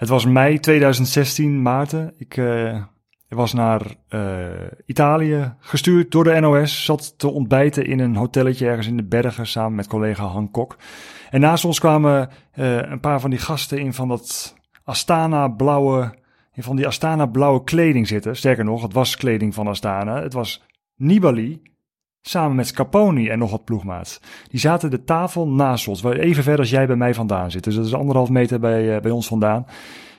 Het was mei 2016, Maarten. Ik uh, was naar uh, Italië gestuurd door de NOS. Zat te ontbijten in een hotelletje ergens in de bergen samen met collega Han Kok. En naast ons kwamen uh, een paar van die gasten in van dat Astana blauwe, in van die Astana blauwe kleding zitten. Sterker nog, het was kleding van Astana. Het was Nibali, Samen met Scaponi en nog wat ploegmaats. Die zaten de tafel naast ons, even ver als jij bij mij vandaan zit. Dus dat is anderhalf meter bij, uh, bij ons vandaan.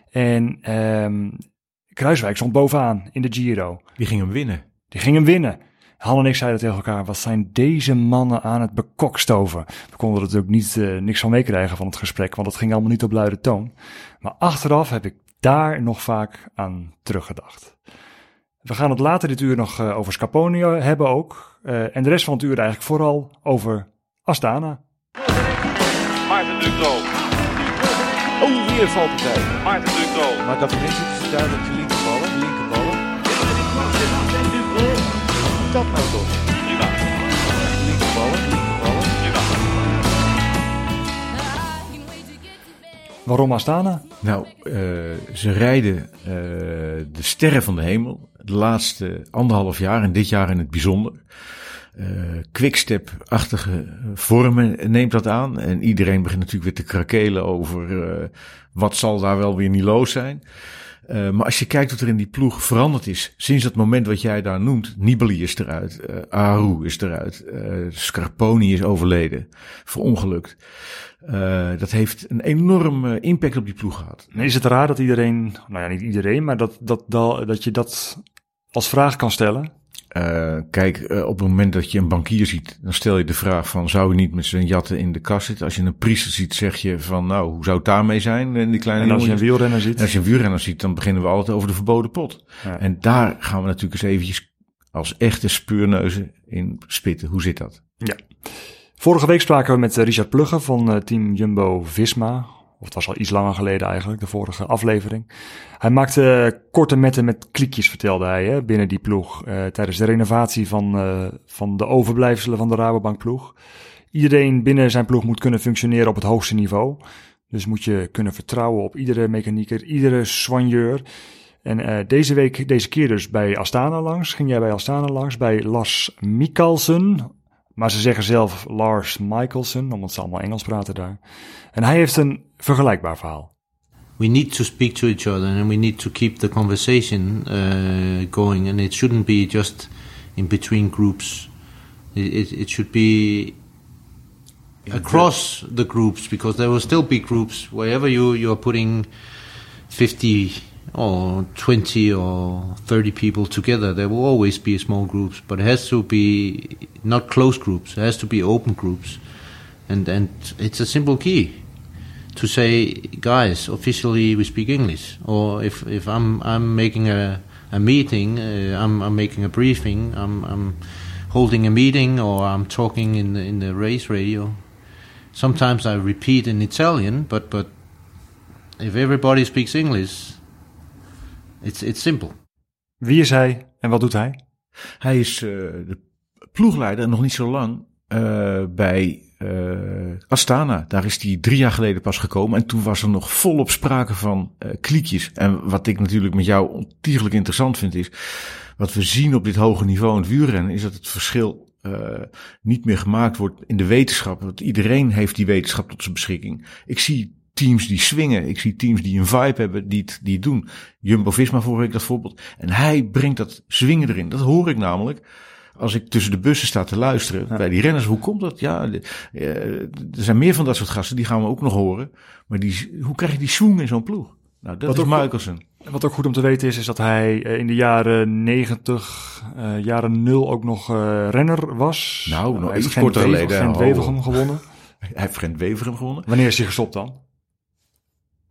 En um, Kruiswijk stond bovenaan in de Giro. Die ging hem winnen. Die ging hem winnen. Han en ik zeiden tegen elkaar, wat zijn deze mannen aan het bekokstoven? We konden er natuurlijk niet, uh, niks van meekrijgen van het gesprek, want het ging allemaal niet op luide toon. Maar achteraf heb ik daar nog vaak aan teruggedacht. We gaan het later dit uur nog uh, over Scaponi hebben ook. Uh, en de rest van het uur eigenlijk vooral over Astana. Maarten Ducro. Oh, weer valt het tegen. Maarten Ducro. Maar dat is het duidelijk de linkerballen. De linkerballen. Dat nou toch. Prima. Linkerballen, linkerballen. Prima. Waarom Astana? Nou, uh, ze rijden uh, de sterren van de hemel. De laatste anderhalf jaar en dit jaar in het bijzonder. Uh, quickstep-achtige vormen neemt dat aan. En iedereen begint natuurlijk weer te krakelen over wat zal daar wel weer niet los zijn. Uh, maar als je kijkt wat er in die ploeg veranderd is sinds het moment wat jij daar noemt, Nibali is eruit, uh, Aru is eruit, uh, Scarponi is overleden, verongelukt. dat heeft een enorme impact op die ploeg gehad. Is het raar dat iedereen, nou ja, niet iedereen, maar dat, dat, dat, dat je dat als vraag kan stellen? Uh, kijk, uh, op het moment dat je een bankier ziet, dan stel je de vraag van, zou je niet met zijn jatten in de kast zitten? Als je een priester ziet, zeg je van, nou, hoe zou het daarmee zijn? En, die kleine en als je een wielrenner ziet? En als je een wielrenner ziet, dan beginnen we altijd over de verboden pot. Ja. En daar gaan we natuurlijk eens eventjes als echte speurneuzen in spitten. Hoe zit dat? Ja. Vorige week spraken we met Richard Plugge van team Jumbo-Visma. Of het was al iets langer geleden eigenlijk, de vorige aflevering. Hij maakte korte metten met klikjes, vertelde hij, hè, binnen die ploeg. Uh, tijdens de renovatie van, uh, van de overblijfselen van de Rabobank ploeg. Iedereen binnen zijn ploeg moet kunnen functioneren op het hoogste niveau. Dus moet je kunnen vertrouwen op iedere mechanieker, iedere soigneur. En deze week, deze keer dus bij Astana langs. Ging jij bij Astana langs, bij Lars Mikkelsen. Maar ze zeggen zelf Lars Michelson, omdat ze allemaal Engels praten daar. En hij heeft een vergelijkbaar verhaal. We need to speak to each other and we need to keep the conversation uh, going. And it shouldn't be just in between groups. It, it, it should be across the groups because there will still be groups wherever you, you are putting 50 or 20 or 30 people together, there will always be small groups, but it has to be not close groups, it has to be open groups. And, and it's a simple key to say, guys, officially we speak English. Or if, if I'm, I'm making a, a meeting, uh, I'm, I'm making a briefing, I'm, I'm holding a meeting, or I'm talking in the, in the race radio. Sometimes I repeat in Italian, but, but if everybody speaks English, It's, it's simple. Wie is hij en wat doet hij? Hij is uh, de ploegleider, nog niet zo lang, uh, bij uh, Astana. Daar is hij drie jaar geleden pas gekomen. En toen was er nog volop sprake van kliekjes. En wat ik natuurlijk met jou ontiegelijk interessant vind is... wat we zien op dit hoge niveau in het wielrennen... is dat het verschil niet meer gemaakt wordt in de wetenschap. Want iedereen heeft die wetenschap tot zijn beschikking. Ik zie teams die swingen. Ik zie teams die een vibe hebben, die het, die het doen. Jumbo-Visma vorige week dat voorbeeld. En hij brengt dat swingen erin. Dat hoor ik namelijk als ik tussen de bussen sta te luisteren ja. bij die renners. Hoe komt dat? Ja, de, uh, er zijn meer van dat soort gasten, die gaan we ook nog horen. Maar die, hoe krijg je die swing in zo'n ploeg? Nou, dat wat is Michelson. Wat ook goed om te weten is, is dat hij in de jaren 90, uh, jaren 0 ook nog uh, renner was. Nou, iets korter geleden. Gent Wevergem gewonnen. Hij heeft Gent Wevergem gewonnen. Wanneer is hij gestopt dan?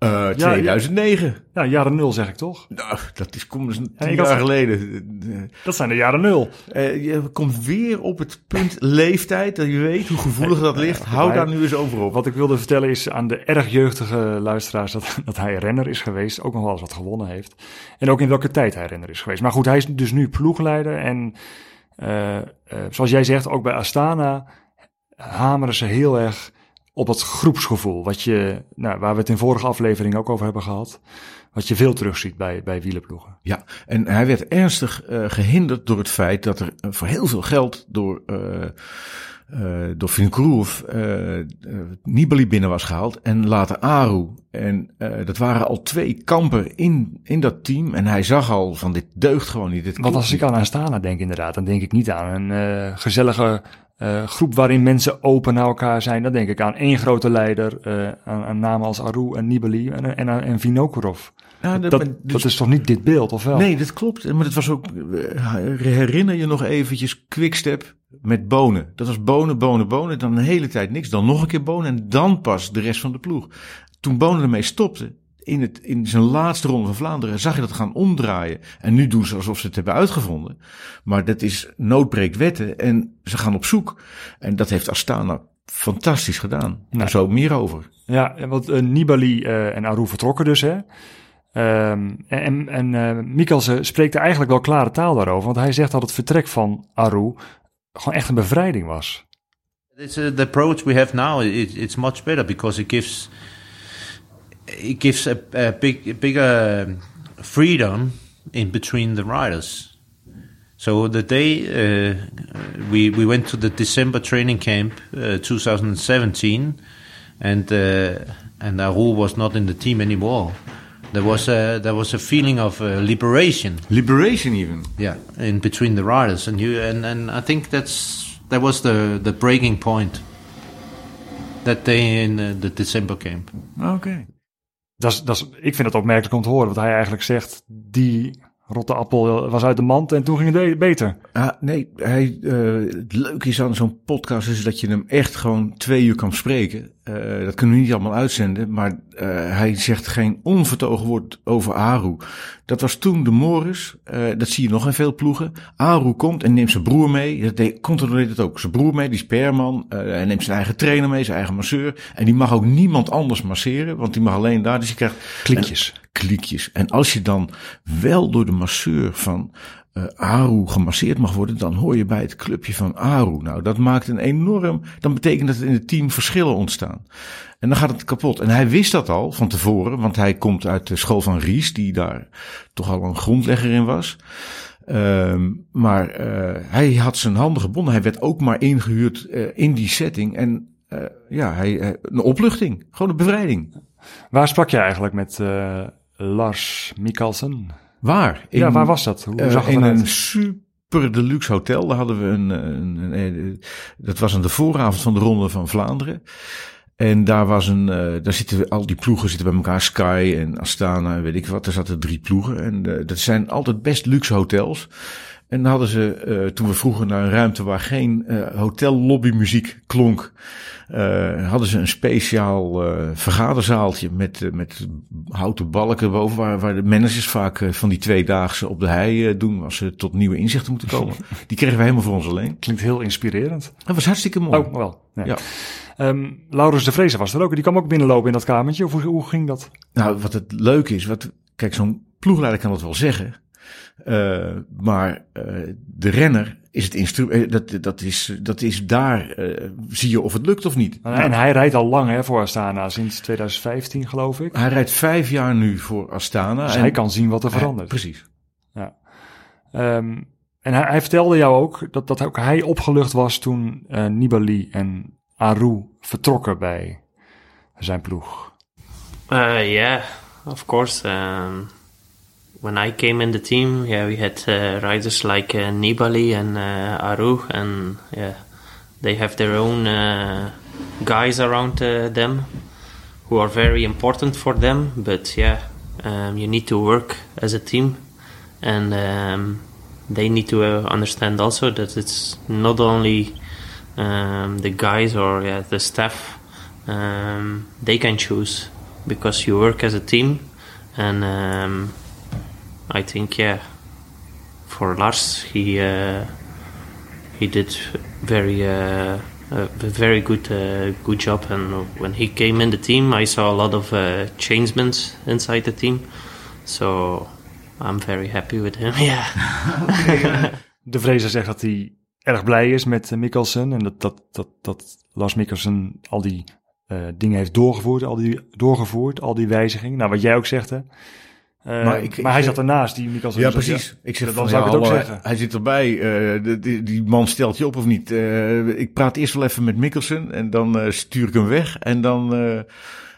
Uh, 2009. Ja, ja, jaren nul zeg ik toch? Nou, dat is kom dus tien jaar geleden. Dat zijn de jaren nul. Uh, je komt weer op het punt leeftijd, dat je weet hoe gevoelig dat ligt. Hou daar nu eens over op. Wat ik wilde vertellen is aan de erg jeugdige luisteraars dat, dat hij renner is geweest. Ook nog wel eens wat gewonnen heeft. En ook in welke tijd hij renner is geweest. Maar goed, hij is dus nu ploegleider. En uh, zoals jij zegt, ook bij Astana hameren ze heel erg op het groepsgevoel. Wat je, nou, waar we het in vorige aflevering ook over hebben gehad. Wat je veel terugziet bij, bij wielerploegen. Ja, en hij werd ernstig eh, gehinderd door het feit dat er eh, voor heel veel geld door, eh eh door Vinkourov Nibali binnen was gehaald en later Aru. En dat waren al twee kampen in, in dat team. En hij zag al van dit deugt gewoon niet. Dit Want als ik aan Astana denk inderdaad, dan denk ik niet aan een gezellige eh, groep waarin mensen open naar elkaar zijn. Dan denk ik aan één grote leider, eh, aan, aan namen als Aru en Nibali en, en, en Vinokurov. Ja, Dat, dat- dat, dus- is toch niet dit beeld, of wel? Nee, dat klopt. Maar het was ook, eh, herinner je nog eventjes Quickstep met bonen. Dat was bonen, bonen, bonen. Dan een hele tijd niks. Dan nog een keer bonen en dan pas de rest van de ploeg. Toen Bonen ermee stopte, in, het, in zijn laatste ronde van Vlaanderen, zag je dat gaan omdraaien. En nu doen ze alsof ze het hebben uitgevonden. Maar dat is noodbreekt wetten en ze gaan op zoek. En dat heeft Astana fantastisch gedaan. Nou. Zo meer over. Ja, want eh, Nibali eh, en Aru vertrokken dus, hè. Ehm, en en eh, Mikkelsen spreekt er eigenlijk wel klare taal daarover, want hij zegt dat het vertrek van Aru gewoon echt een bevrijding was. It's, uh, the approach we have now. It, it's much better because it gives it gives a, a big a bigger um, freedom in between the riders. So the day uh, we we went to the December training camp, uh, 2017, and uh, and Aru was not in the team anymore. There was a there was a feeling of uh, liberation. Liberation even. Yeah, in between the riders, and you and, and I think that's that was the the breaking point. That day in uh, the December camp. Oké. Dat is, dat is, ik vind het opmerkelijk om te horen, wat hij eigenlijk zegt, die rotte appel was uit de mand en toen ging het be- beter. Ah, nee, hij, eh, het leuke is aan zo'n podcast is dat je hem echt gewoon twee uur kan spreken. Eh, dat kunnen we niet allemaal uitzenden, maar eh, hij zegt geen onvertogen woord over Aru. Dat was toen de Morris, eh, dat zie je nog in veel ploegen. Aru komt en neemt zijn broer mee, dat deed, deed het ook. Zijn broer mee, die is perman, hij neemt zijn eigen trainer mee, zijn eigen masseur. En die mag ook niemand anders masseren, want die mag alleen daar, dus je krijgt Kliekjes. kliekjes. En als je dan wel door de masseur van eh Aru gemasseerd mag worden, dan hoor je bij het clubje van Aru. Nou, dat maakt een enorm. Dan betekent dat in het team verschillen ontstaan. En dan gaat het kapot. En hij wist dat al van tevoren, want hij komt uit de school van Ries, die daar toch al een grondlegger in was. Ehm, maar eh, hij had zijn handen gebonden. Hij werd ook maar ingehuurd eh, in die setting. En ja, hij, een opluchting. Gewoon een bevrijding. Waar sprak je eigenlijk met Lars Mikkelsen? Waar? ja, waar was dat? Hoe Eh, zag het in eruit? een super deluxe hotel. Daar hadden we een, een, een- een- dat was aan de vooravond van de Ronde van Vlaanderen. En daar was een, eh, daar zitten al die ploegen zitten bij elkaar, Sky en Astana en weet ik wat. Er zaten drie ploegen en eh, dat zijn altijd best luxe hotels. En dan hadden ze, eh, toen we vroegen naar een ruimte waar geen eh hotellobbymuziek klonk, eh, hadden ze een speciaal vergaderzaaltje met, met houten balken boven, waar, waar de managers vaak van die tweedaagse op de hei doen, als ze tot nieuwe inzichten moeten komen. Die kregen we helemaal voor ons alleen. Klinkt heel inspirerend. Dat was hartstikke mooi. Oh, wel. Ja. Ja. Ehm, Laurens de Vreese was er ook. Die kwam ook binnenlopen in dat kamertje. Of hoe, hoe ging dat? Nou, wat het leuke is, wat, kijk, zo'n ploegleider kan dat wel zeggen. Eh, maar eh, de renner is het instrument. dat, dat, is, dat is daar. eh, zie je of het lukt of niet. En hij rijdt al lang hè, voor Astana, sinds 2015 geloof ik. Hij rijdt vijf jaar nu voor Astana. Dus en- hij kan zien wat er hij- verandert. precies. Ehm, en hij, hij vertelde jou ook dat, dat ook hij opgelucht was toen eh, Nibali en Aru vertrokken bij zijn ploeg. Uh, yeah, of course. Um, when I came in the team, yeah, we had uh, riders like uh, Nibali and uh, Aru, and yeah, they have their own uh, guys around uh, them who are very important for them. But yeah, um, you need to work as a team, and um, they need to uh, understand also that it's not only um, the guys or yeah, the staff. Um, they can choose because you work as a team, and um, I think yeah, for Lars he uh, he did very uh, a very good uh, good job, and when he came in the team, I saw a lot of uh, changements inside the team, so I'm very happy with him. Yeah. De Vreese zegt dat hij erg blij is met eh, Mikkelsen en dat, dat, dat, dat Lars Mikkelsen al die eh, dingen heeft doorgevoerd al, die, doorgevoerd, al die wijzigingen. Nou, wat jij ook zegt, hè. Eh, Maar hij ik- zat ernaast, die Mikkel Ja, precies. Ik zeg dan van, zou ja, ik het ook zeggen. Hij zit erbij. eh, de- die, die man stelt je op of niet. Eh, ik praat eerst wel even met Mikkelsen en dan eh, stuur ik hem weg. En dan,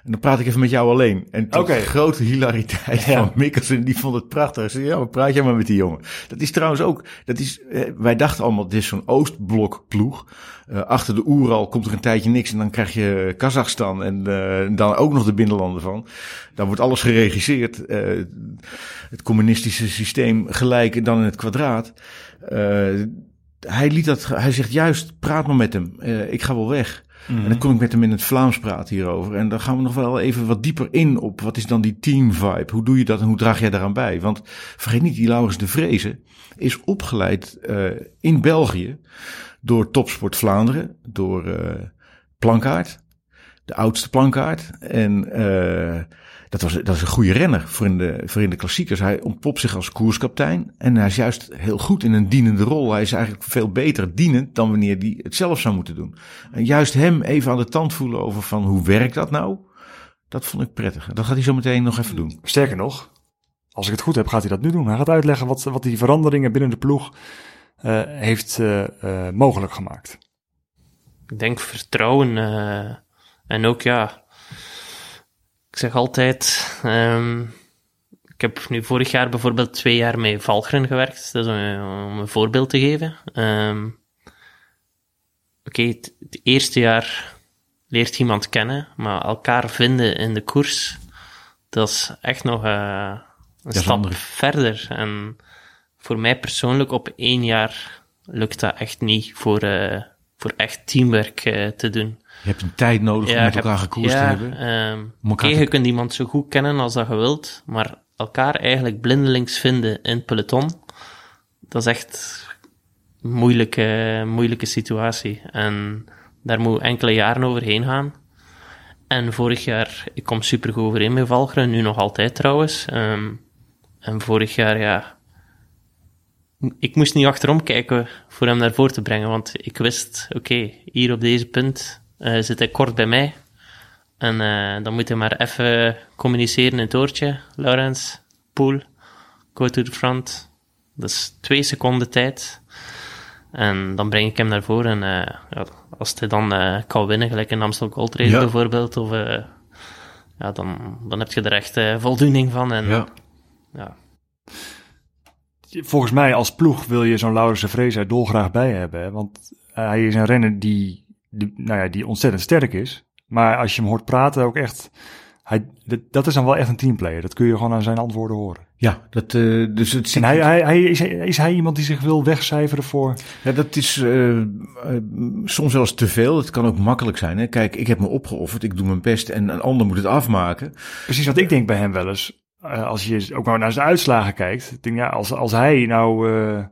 en dan praat ik even met jou alleen. En tot grote hilariteit Ja. van Mikkelsen, die vond het prachtig. Zei, ja, maar praat jij maar met die jongen. Dat is trouwens ook, dat is, eh, wij dachten allemaal, dit is zo'n Oostblok ploeg. Eh, achter de Oeral komt er een tijdje niks en dan krijg je Kazachstan en eh, dan ook nog de binnenlanden van. Dan wordt alles geregisseerd. eh, het communistische systeem gelijk en dan in het kwadraat. Eh, hij liet dat, hij zegt juist, praat maar met hem. Eh, ik ga wel weg. En dan kom ik met hem in het Vlaams praten hierover. En dan gaan we nog wel even wat dieper in op wat is dan die team vibe? Hoe doe je dat en hoe draag jij daaraan bij? Want vergeet niet, die Laurens de Vreese is opgeleid eh, in België door Topsport Vlaanderen, door eh Plankaart, de oudste Plankaart. En eh, dat, was, dat is een goede renner voor in, de, voor in de klassiekers. Hij ontpopt zich als koerskaptein. En hij is juist heel goed in een dienende rol. Hij is eigenlijk veel beter dienend dan wanneer hij het zelf zou moeten doen. En juist hem even aan de tand voelen over van hoe werkt dat nou? Dat vond ik prettig. Dat gaat hij zo meteen nog even doen. Sterker nog, als ik het goed heb, gaat hij dat nu doen. Hij gaat uitleggen wat, wat die veranderingen binnen de ploeg eh, heeft eh, eh, mogelijk gemaakt. Ik denk vertrouwen. eh, en ook ja, ik zeg altijd. ehm, ik heb nu vorig jaar bijvoorbeeld twee jaar met Valgren gewerkt. Dat is om, om een voorbeeld te geven. Ehm, Oké, het, het eerste jaar leert iemand kennen, maar elkaar vinden in de koers, dat is echt nog eh, een stap verder. En voor mij persoonlijk op één jaar lukt dat echt niet voor, eh, voor echt teamwerk eh, te doen. Je hebt een tijd nodig om met elkaar gekoerst ja, te hebben. Om elkaar te- je kunt iemand zo goed kennen als dat je wilt, maar elkaar eigenlijk blindelings vinden in het peloton, dat is echt een moeilijke, moeilijke situatie. En daar moet enkele jaren overheen gaan. En vorig jaar, ik kom super goed overeen met Valgren, nu nog altijd trouwens. Ehm, en vorig jaar, ja, ik moest niet achterom kijken voor hem naar voren te brengen, want ik wist, oké, hier op deze punt eh, zit hij kort bij mij. En eh, dan moet hij maar even communiceren in het oortje. Laurens, Poel, go to the front. Dat is twee seconden tijd. En dan breng ik hem naar voren. En eh, ja, als hij dan kan winnen, gelijk in Amstel Gold Race Ja. bijvoorbeeld, of, ja, dan, dan heb je er echt voldoening van. En, Ja. ja. Volgens mij als ploeg wil je zo'n Laurens de Vrees er dolgraag bij hebben. Hè? Want eh, hij is een renner die, die, nou ja, die ontzettend sterk is. Maar als je hem hoort praten ook echt... Hij, dat, is dan wel echt een teamplayer. Dat kun je gewoon aan zijn antwoorden horen. Ja, dat, eh, dus het En hij, hij, hij, is, is hij iemand die zich wil wegcijferen voor... ja, dat is eh, soms wel eens te veel. Het kan ook makkelijk zijn. Hè? Kijk, ik heb me opgeofferd, ik doe mijn best en een ander moet het afmaken. Precies wat ik denk bij hem wel eens. Eh, als je ook maar naar zijn uitslagen kijkt. Denk, ja, als, als hij nou eh,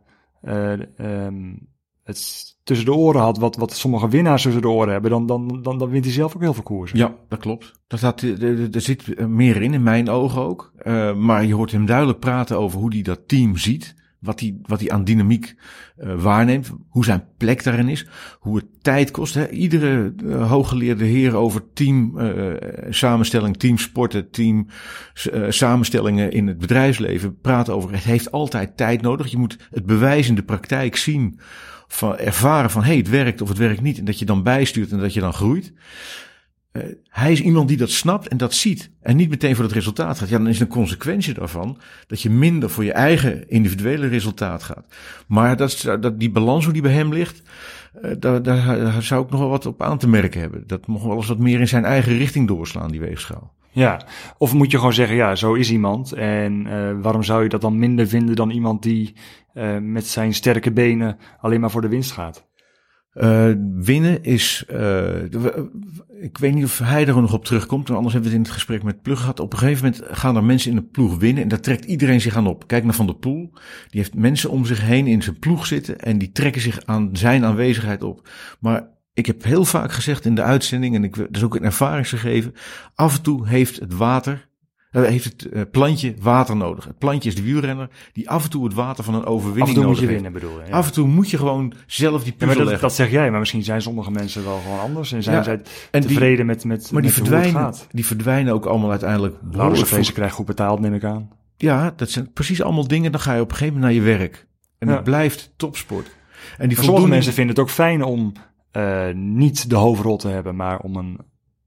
eh, ehm, het tussen de oren had, wat, wat sommige winnaars tussen de oren hebben, dan, dan, dan, dan wint hij zelf ook heel veel koersen. Ja, dat klopt. Dat er- er zit meer in, in mijn ogen ook. Maar je hoort hem duidelijk praten over hoe hij dat team ziet. Wat hij, wat hij aan dynamiek eh, waarneemt. Hoe zijn plek daarin is. Hoe het tijd kost. Hè. Iedere eh, hooggeleerde heer over team eh, samenstelling, team eh, samenstellingen in het bedrijfsleven praat over. Het heeft altijd tijd nodig. Je moet het bewijs in de praktijk zien. Van ervaren van hey, het werkt of het werkt niet. En dat je dan bijstuurt en dat je dan groeit. Eh, hij is iemand die dat snapt en dat ziet. En niet meteen voor het resultaat gaat. Ja, dan is een consequentie daarvan dat je minder voor je eigen individuele resultaat gaat. Maar dat, dat, die balans hoe die bij hem ligt, eh, daar, daar zou ik nog wel wat op aan te merken hebben. Dat mocht wel eens wat meer in zijn eigen richting doorslaan, die weegschaal. Ja, of moet je gewoon zeggen, ja, zo is iemand. En eh, waarom zou je dat dan minder vinden dan iemand die met zijn sterke benen alleen maar voor de winst gaat? Eh, winnen is. eh, ik weet niet of hij er nog op terugkomt. maar Anders hebben we het in het gesprek met Plug gehad. Op een gegeven moment gaan er mensen in de ploeg winnen. En daar trekt iedereen zich aan op. Kijk naar Van der Poel. Die heeft mensen om zich heen in zijn ploeg zitten. En die trekken zich aan zijn aanwezigheid op. Maar ik heb heel vaak gezegd in de uitzending. En ik, dat is ook een ervaringsgegeven. Af en toe heeft het water heeft het eh, plantje water nodig. Het plantje is de wielrenner die af en toe het water van een overwinning Af en toe moet nodig je heeft. winnen, bedoel je. Ja. Af en toe moet je gewoon zelf die Ja, puzzel maar dat, leggen. dat zeg jij, maar misschien zijn sommige mensen wel gewoon anders. En zijn Ja, zij en die- tevreden met, met, maar die met hoe het verdwijnen, gaat. die verdwijnen ook allemaal uiteindelijk. Voor- krijgt goed betaald, neem ik aan. Ja, dat zijn precies allemaal dingen. Dan ga je op een gegeven moment naar je werk. En Ja. het blijft topsport. En die sommige mensen vinden het ook fijn om eh, niet de hoofdrol te hebben, maar om een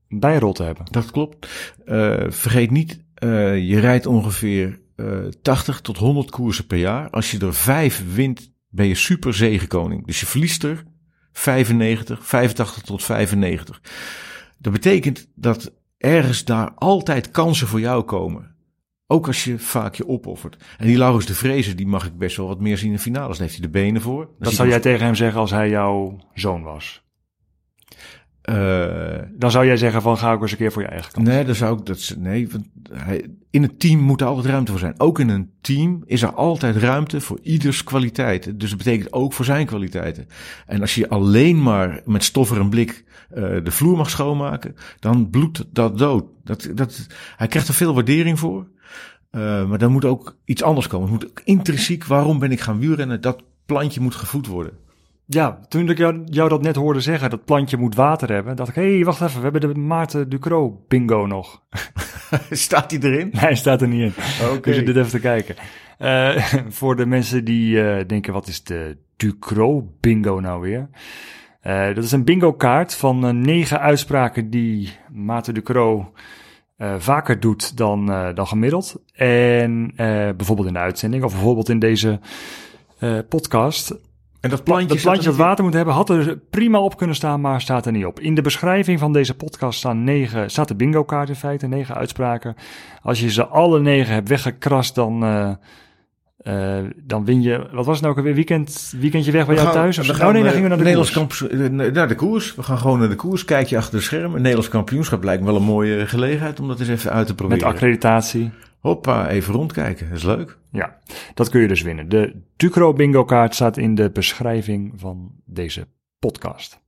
bijrol te hebben. Dat klopt. Eh, vergeet niet, eh, je rijdt ongeveer eh 80 tot 100 koersen per jaar. Als je er vijf wint, ben je super zegenkoning. Dus je verliest er 95, 85 tot 95. Dat betekent dat ergens daar altijd kansen voor jou komen. Ook als je vaak je opoffert. En die Laurens de Vrezen, die mag ik best wel wat meer zien in finales. Daar heeft hij de benen voor. Dan Dat zou jij tegen hem zeggen als hij jouw zoon was. Eh, Dan zou jij zeggen van ga ook eens een keer voor je eigen kant. Nee, dat zou ik. Dat, nee, want hij, in een team moet er altijd ruimte voor zijn. Ook in een team is er altijd ruimte voor ieders kwaliteiten. Dus dat betekent ook voor zijn kwaliteiten. En als je alleen maar met stoffer en blik eh, de vloer mag schoonmaken, dan bloedt dat dood. Dat, dat, hij krijgt er veel waardering voor. Eh, maar dan moet ook iets anders komen. Het moet intrinsiek, waarom ben ik gaan wielrennen? Dat plantje moet gevoed worden. Ja, toen ik jou, jou dat net hoorde zeggen, dat plantje moet water hebben, dacht ik, hé, hey, wacht even, we hebben de Maarten Ducro bingo nog. Staat hij erin? Nee, hij staat er niet in. Oké. Dus je dit even te kijken. Eh, voor de mensen die eh, denken, wat is de Ducro bingo nou weer? Eh, dat is een bingo kaart van negen uitspraken die Maarten Ducro vaker doet dan, dan gemiddeld. En bijvoorbeeld in de uitzending of bijvoorbeeld in deze podcast. En dat plantje, Dat staat plantje er dat water moet hebben had er prima op kunnen staan, maar staat er niet op. In de beschrijving van deze podcast staan negen, staat de bingo kaart in feite, negen uitspraken. Als je ze alle negen hebt weggekrast, dan, eh, eh, dan win je, wat was het nou ook alweer, weekend, weekendje weg bij We jou gaan- thuis? Of we gaan, oh nee, dan eh, gingen we naar de Nederlands koers. kampioen- naar de koers. We gaan gewoon naar de koers. Kijk je achter de schermen. Nederlands kampioenschap lijkt me wel een mooie gelegenheid om dat eens even uit te Met proberen. accreditatie. Hoppa, even rondkijken. Is leuk. Ja, dat kun je dus winnen. De Ducro bingo kaart staat in de beschrijving van deze podcast.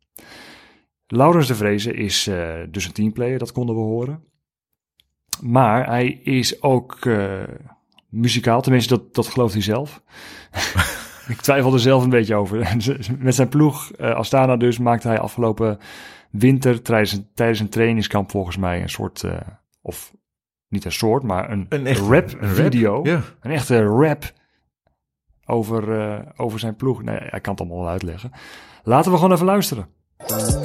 Laurens de Vrezen is eh, dus een teamplayer, dat konden we horen. Maar hij is ook eh, muzikaal, tenminste dat, dat gelooft hij zelf. Ik twijfel er zelf een beetje over. Met zijn ploeg eh, Astana dus maakte hij afgelopen winter tijdens een, tijdens een trainingskamp volgens mij een soort, of niet een soort, maar een, Een echt rap een rap, video. Ja. Een echte rap over, eh, over zijn ploeg. Nee, hij kan het allemaal wel uitleggen. Laten we gewoon even luisteren.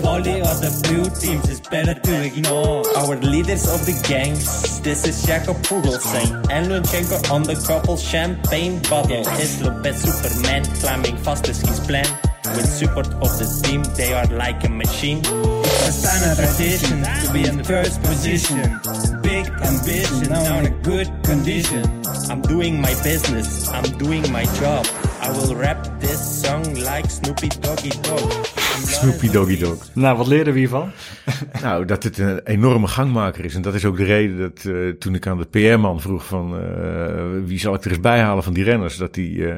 All the other blue teams is better to ignore. Our leaders of the gang. This is Jacob Pugelsang. And Lunchenko on the couple champagne bottle. Is Lopez Superman climbing fast as his plan. With support of the team, they are like a machine. It's a standard tradition to be in the first position. Big ambition, now in a good condition. I'm doing my business, I'm doing my job. I will rap this song like Snoopy Doggy Dog. Snoopy Doggy Dog. Nou, wat leren we hiervan? Nou, dat het een enorme gangmaker is. En dat is ook de reden dat eh, toen ik aan de PR-man vroeg van eh, wie zal ik er eens bijhalen van die renners, dat hij eh,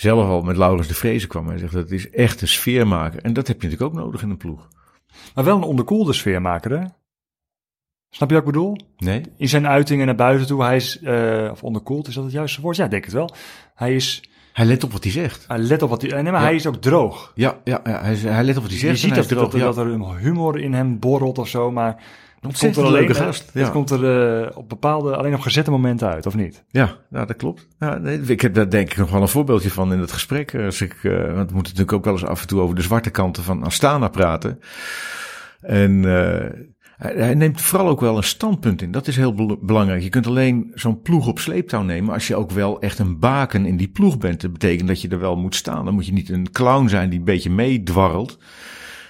zelf al met Laurens de Vrezen kwam. Hij zegt dat is echt een sfeermaker. En dat heb je natuurlijk ook nodig in een ploeg. Maar wel een onderkoelde sfeermaker, hè? Snap je wat ik bedoel? Nee? In zijn uitingen naar buiten toe, hij is, eh, of onderkoeld, is dat het juiste woord? Ja, denk het wel. Hij is, Hij let op wat hij zegt. hij let op wat hij, nee, maar Ja. hij is ook droog. Ja, ja, ja hij, hij let op wat hij zegt. Je ziet en dat, dat, droog, ja. dat er een humor in hem borrelt of zo, maar het komt er alleen, leuke gast, het ja. komt er eh, op bepaalde, alleen op gezette momenten uit, of niet? Ja, nou, dat klopt. Ja, nee, ik heb daar denk ik nog wel een voorbeeldje van in het gesprek. Als ik, eh, want we moeten natuurlijk ook wel eens af en toe over de zwarte kanten van Astana praten. En eh, hij, hij neemt vooral ook wel een standpunt in. Dat is heel bel- belangrijk. Je kunt alleen zo'n ploeg op sleeptouw nemen als je ook wel echt een baken in die ploeg bent. Dat betekent dat je er wel moet staan. Dan moet je niet een clown zijn die een beetje meedwarrelt.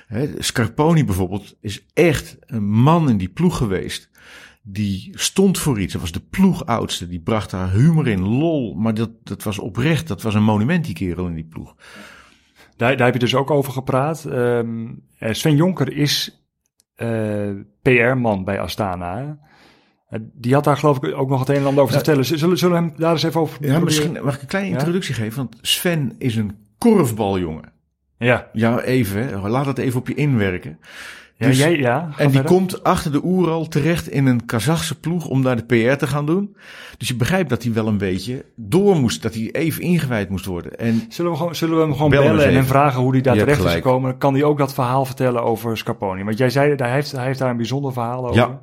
Hè, Scarponi bijvoorbeeld is echt een man in die ploeg geweest. Die stond voor iets. Dat was de ploegoudste. Die bracht daar humor in, lol. Maar dat, dat was oprecht. Dat was een monument, die kerel in die ploeg. Daar, daar heb je dus ook over gepraat. Ehm, eh, Sven Jonker is eh, PR-man bij Astana. Eh, Die had daar geloof ik ook nog het een en ander over te vertellen. Zullen, zullen we hem daar eens even over Ja, proberen? misschien mag ik een kleine Ja? introductie geven. Want Sven is een korfbaljongen. Ja, Ja, even. Laat het even op je inwerken. Ja, Dus- jij, ja. En die verder. komt achter de Oeral terecht in een Kazachse ploeg om daar de PR te gaan doen. Dus je begrijpt dat hij wel een beetje door moest, dat hij even ingewijd moest worden. En Zullen we, gewoon, zullen we hem gewoon Bel bellen en hem vragen hoe hij daar Je terecht is gekomen? Kan hij ook dat verhaal vertellen over Scarponi? Want jij zei, hij heeft, hij heeft daar een bijzonder verhaal over. Ja.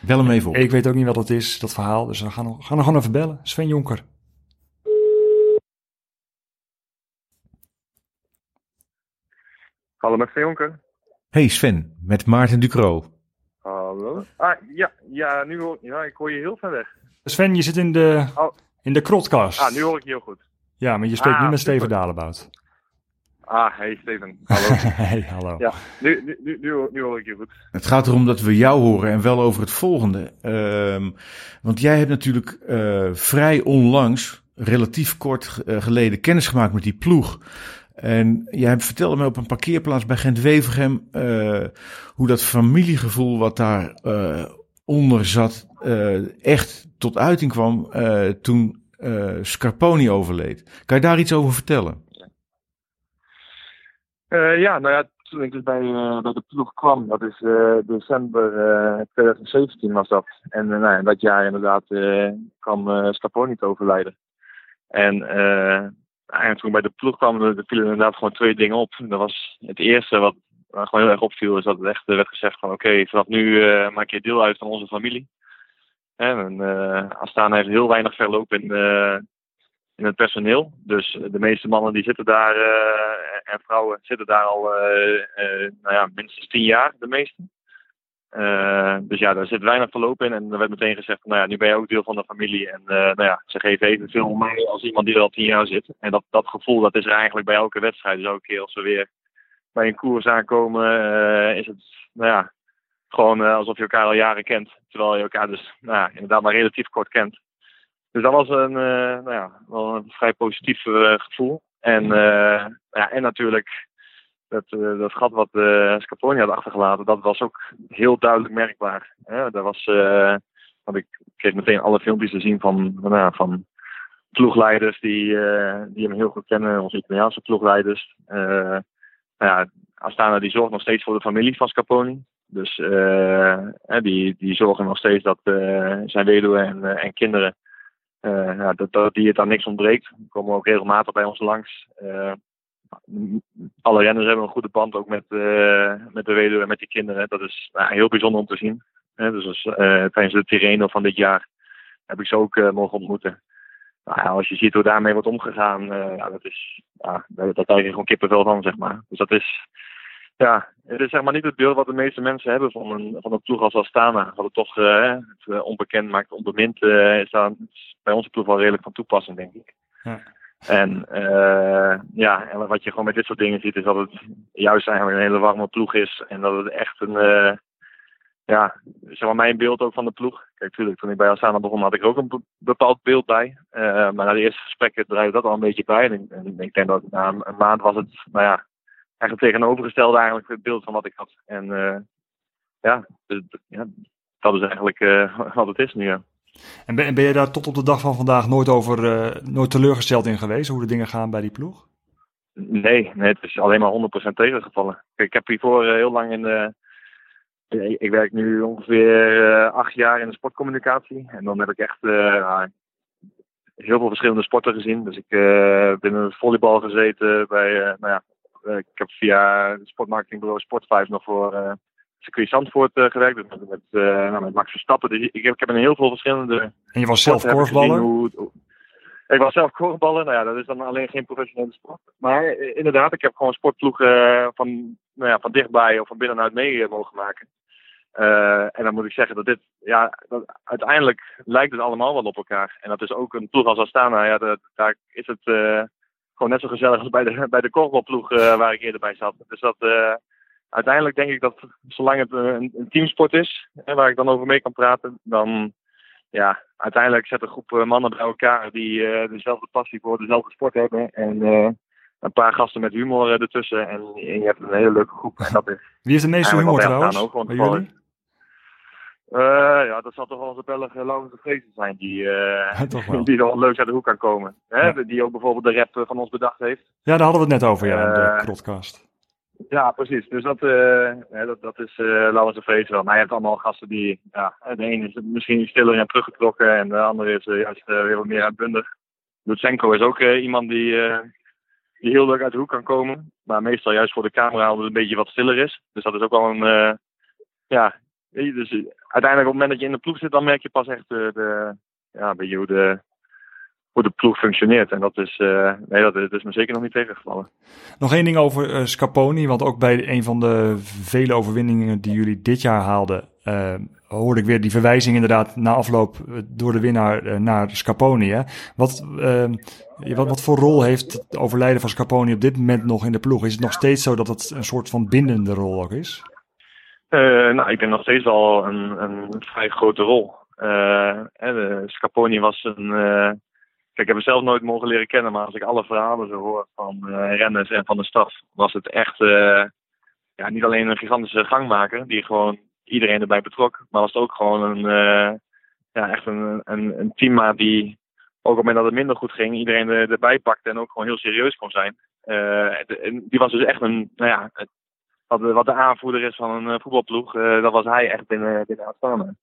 bel hem even op. Ik weet ook niet wat het is, dat verhaal. Dus we gaan, hem- gaan hem gewoon even bellen. Sven Jonker. Hallo met Sven Jonker. Hey Sven, met Maarten Ducro. Hallo. Ah, ja, ja, nu hoor, ja, ik hoor je heel ver weg. Sven, je zit in de, Oh. in de krotkast. Ah, nu hoor ik je heel goed. Ja, maar je spreekt Ah, niet met Steven. Dalebout. Ah, hey Steven. Hallo. hey, hallo. ja, nu, nu, nu, nu, hoor- nu hoor ik je goed. Het gaat erom dat we jou horen en wel over het volgende. Ehm, want jij hebt natuurlijk eh, vrij onlangs, relatief kort eh, geleden, kennis gemaakt met die ploeg. En jij vertelde me op een parkeerplaats bij Gent-Wevergem eh, hoe dat familiegevoel wat daar eh, onder zat eh, echt tot uiting kwam toen Scarponi overleed. Kan je daar iets over vertellen? Ja, nou ja, toen ik dus bij, bij de ploeg kwam, dat is december eh, 2017 was dat. En nou dat jaar inderdaad kwam Scarponi te overlijden. En eigenlijk toen ik bij de ploeg kwam, vielen inderdaad gewoon twee dingen op. Dat was het eerste wat gewoon heel erg opviel, is dat het echt werd gezegd van oké, vanaf nu eh, maak je deel uit van onze familie. En eh Astana heeft heel weinig verloop in, eh, in het personeel. Dus de meeste mannen die zitten daar en vrouwen zitten daar al nou ja, minstens tien jaar, de meeste. Eh, dus ja, daar zit weinig verloop in. En er werd meteen gezegd, nou ja, nu ben je ook deel van de familie. En eh, nou ja, ze geven evenveel om mij als iemand die er al tien jaar zit. En dat, dat gevoel, dat is er eigenlijk bij elke wedstrijd. Dus elke keer als we weer bij een koers aankomen, eh, is het, nou ja, gewoon alsof je elkaar al jaren kent. Terwijl je elkaar dus, nou ja, inderdaad maar relatief kort kent. Dus dat was een, nou ja, wel een vrij positief gevoel. En, ja, en natuurlijk dat, eh, dat gat wat Scarponi had achtergelaten, dat was ook heel duidelijk merkbaar. Hè? Dat was, eh, want ik kreeg meteen alle filmpjes te zien van, van, nou van ploegleiders die, die hem heel goed kennen, onze Italiaanse ploegleiders. Nou ja, Astana die zorgt nog steeds voor de familie van Scarponi. Dus die, die zorgen nog steeds dat zijn weduwe en, en kinderen ja, dat, dat die het aan niks ontbreekt. Die komen ook regelmatig bij ons langs. Eh, alle renners hebben een goede band ook met, eh, met de weduwe en met die kinderen. Dat is nou, heel bijzonder om te zien. Dus eh, tijdens de Tirreno van dit jaar heb ik ze ook eh, mogen ontmoeten. Nou, als je ziet hoe daarmee wordt omgegaan, eh, ja, dat is, daar, krijg je gewoon kippenvel van, zeg maar. Dus dat is, ja, het is zeg maar niet het beeld wat de meeste mensen hebben van een, van een ploeg als Astana. Wat het toch eh, het, eh, onbekend maakt, onbemind, eh, is, daar, bij onze ploeg wel redelijk van toepassing, denk ik. Ja. En eh, ja, en wat je gewoon met dit soort dingen ziet, is dat het juist eigenlijk een hele warme ploeg is. En dat het echt een, eh, ja, zeg maar mijn beeld ook van de ploeg. Kijk, natuurlijk, toen ik bij Astana begon had ik ook een be- bepaald beeld bij. Eh, maar na de eerste gesprekken draaide dat al een beetje bij. En, en ik denk dat na een, maand was het, nou ja, eigenlijk tegenovergestelde eigenlijk het beeld van wat ik had. En ja, ja, dat is eigenlijk wat het is nu, ja. En ben, ben je daar tot op de dag van vandaag nooit over eh, nooit teleurgesteld in geweest, hoe de dingen gaan bij die ploeg? Nee, het is alleen maar 100% tegengevallen. Ik heb hiervoor eh, heel lang in de. Ik werk nu ongeveer eh, acht jaar in de sportcommunicatie. En dan heb ik echt heel veel verschillende sporten gezien. Dus ik ben in het volleybal gezeten bij. nou ja, ik heb via het sportmarketingbureau Sport5 nog voor circuit Zandvoort eh, gewerkt. Met, met, eh, nou, met Max Verstappen. Dus ik heb, ik heb in heel veel verschillende En je was zelf korfballer? Ik was zelf korfballer. Nou ja, dat is dan alleen geen professionele sport. Maar eh, inderdaad, ik heb gewoon sportploegen van, nou ja, van dichtbij of van binnenuit mee mogen maken. En dan moet ik zeggen dat dit, ja, dat, uiteindelijk lijkt het allemaal wel op elkaar. En dat is ook een ploeg als Astana. Ja, dat, daar is het gewoon net zo gezellig als bij de, bij de korfbalploeg waar ik eerder bij zat. Dus dat, uiteindelijk denk ik dat zolang het een, een teamsport is, hè, waar ik dan over mee kan praten, dan ja, uiteindelijk zet een groep eh, mannen bij elkaar die eh, dezelfde passie voor dezelfde sport hebben. En eh, een paar gasten met humor ertussen. En, en je hebt een hele leuke groep. En dat is Wie heeft de meeste humor trouwens? Ook Bij jullie? Ja, dat zal toch wel onze Belg Laurens de Vrezen zijn die, die er wel leuk uit de hoek kan komen. Hè? Ja. Die ook bijvoorbeeld de rap van ons bedacht heeft. Ja, daar hadden we het net over, ja, in de krotkast. Ja, precies. Dus dat, eh, dat, dat is eh Laurens de Vrees wel. Maar je hebt allemaal gasten die, ja, de ene is misschien stiller en teruggetrokken en de andere is eh, juist weer wat meer uitbundig. Lutsenko is ook iemand die, die heel leuk uit de hoek kan komen. Maar meestal juist voor de camera altijd een beetje wat stiller is. Dus dat is ook wel een, ja, dus uiteindelijk op het moment dat je in de ploeg zit, dan merk je pas echt de ja, een beetje hoe de, hoe de ploeg functioneert. En dat is, eh, nee, dat, is- dat is me zeker nog niet tegengevallen. Nog één ding over Scaponi, want ook bij een van de vele overwinningen die jullie dit jaar haalden, eh, hoorde ik weer die verwijzing inderdaad na afloop door de winnaar naar Scaponi. Hè? Wat, wat, wat voor rol heeft het overlijden van Scaponi op dit moment nog in de ploeg? Is het nog steeds zo dat het een soort van bindende rol ook is? Eh, nou, ik denk nog steeds wel een, een vrij grote rol. Eh, Scaponi was een. Ik heb hem zelf nooit mogen leren kennen, maar als ik alle verhalen zo hoor van eh, renners en van de staf, was het echt eh, ja, niet alleen een gigantische gangmaker die gewoon iedereen erbij betrok, maar was het ook gewoon een, eh, ja, echt een, een, een die ook op het moment dat het minder goed ging, iedereen er, erbij pakte en ook gewoon heel serieus kon zijn. Die was dus echt een, nou ja, wat, de- wat de aanvoerder is van een voetbalploeg, dat was hij echt binnen, binnen Astana.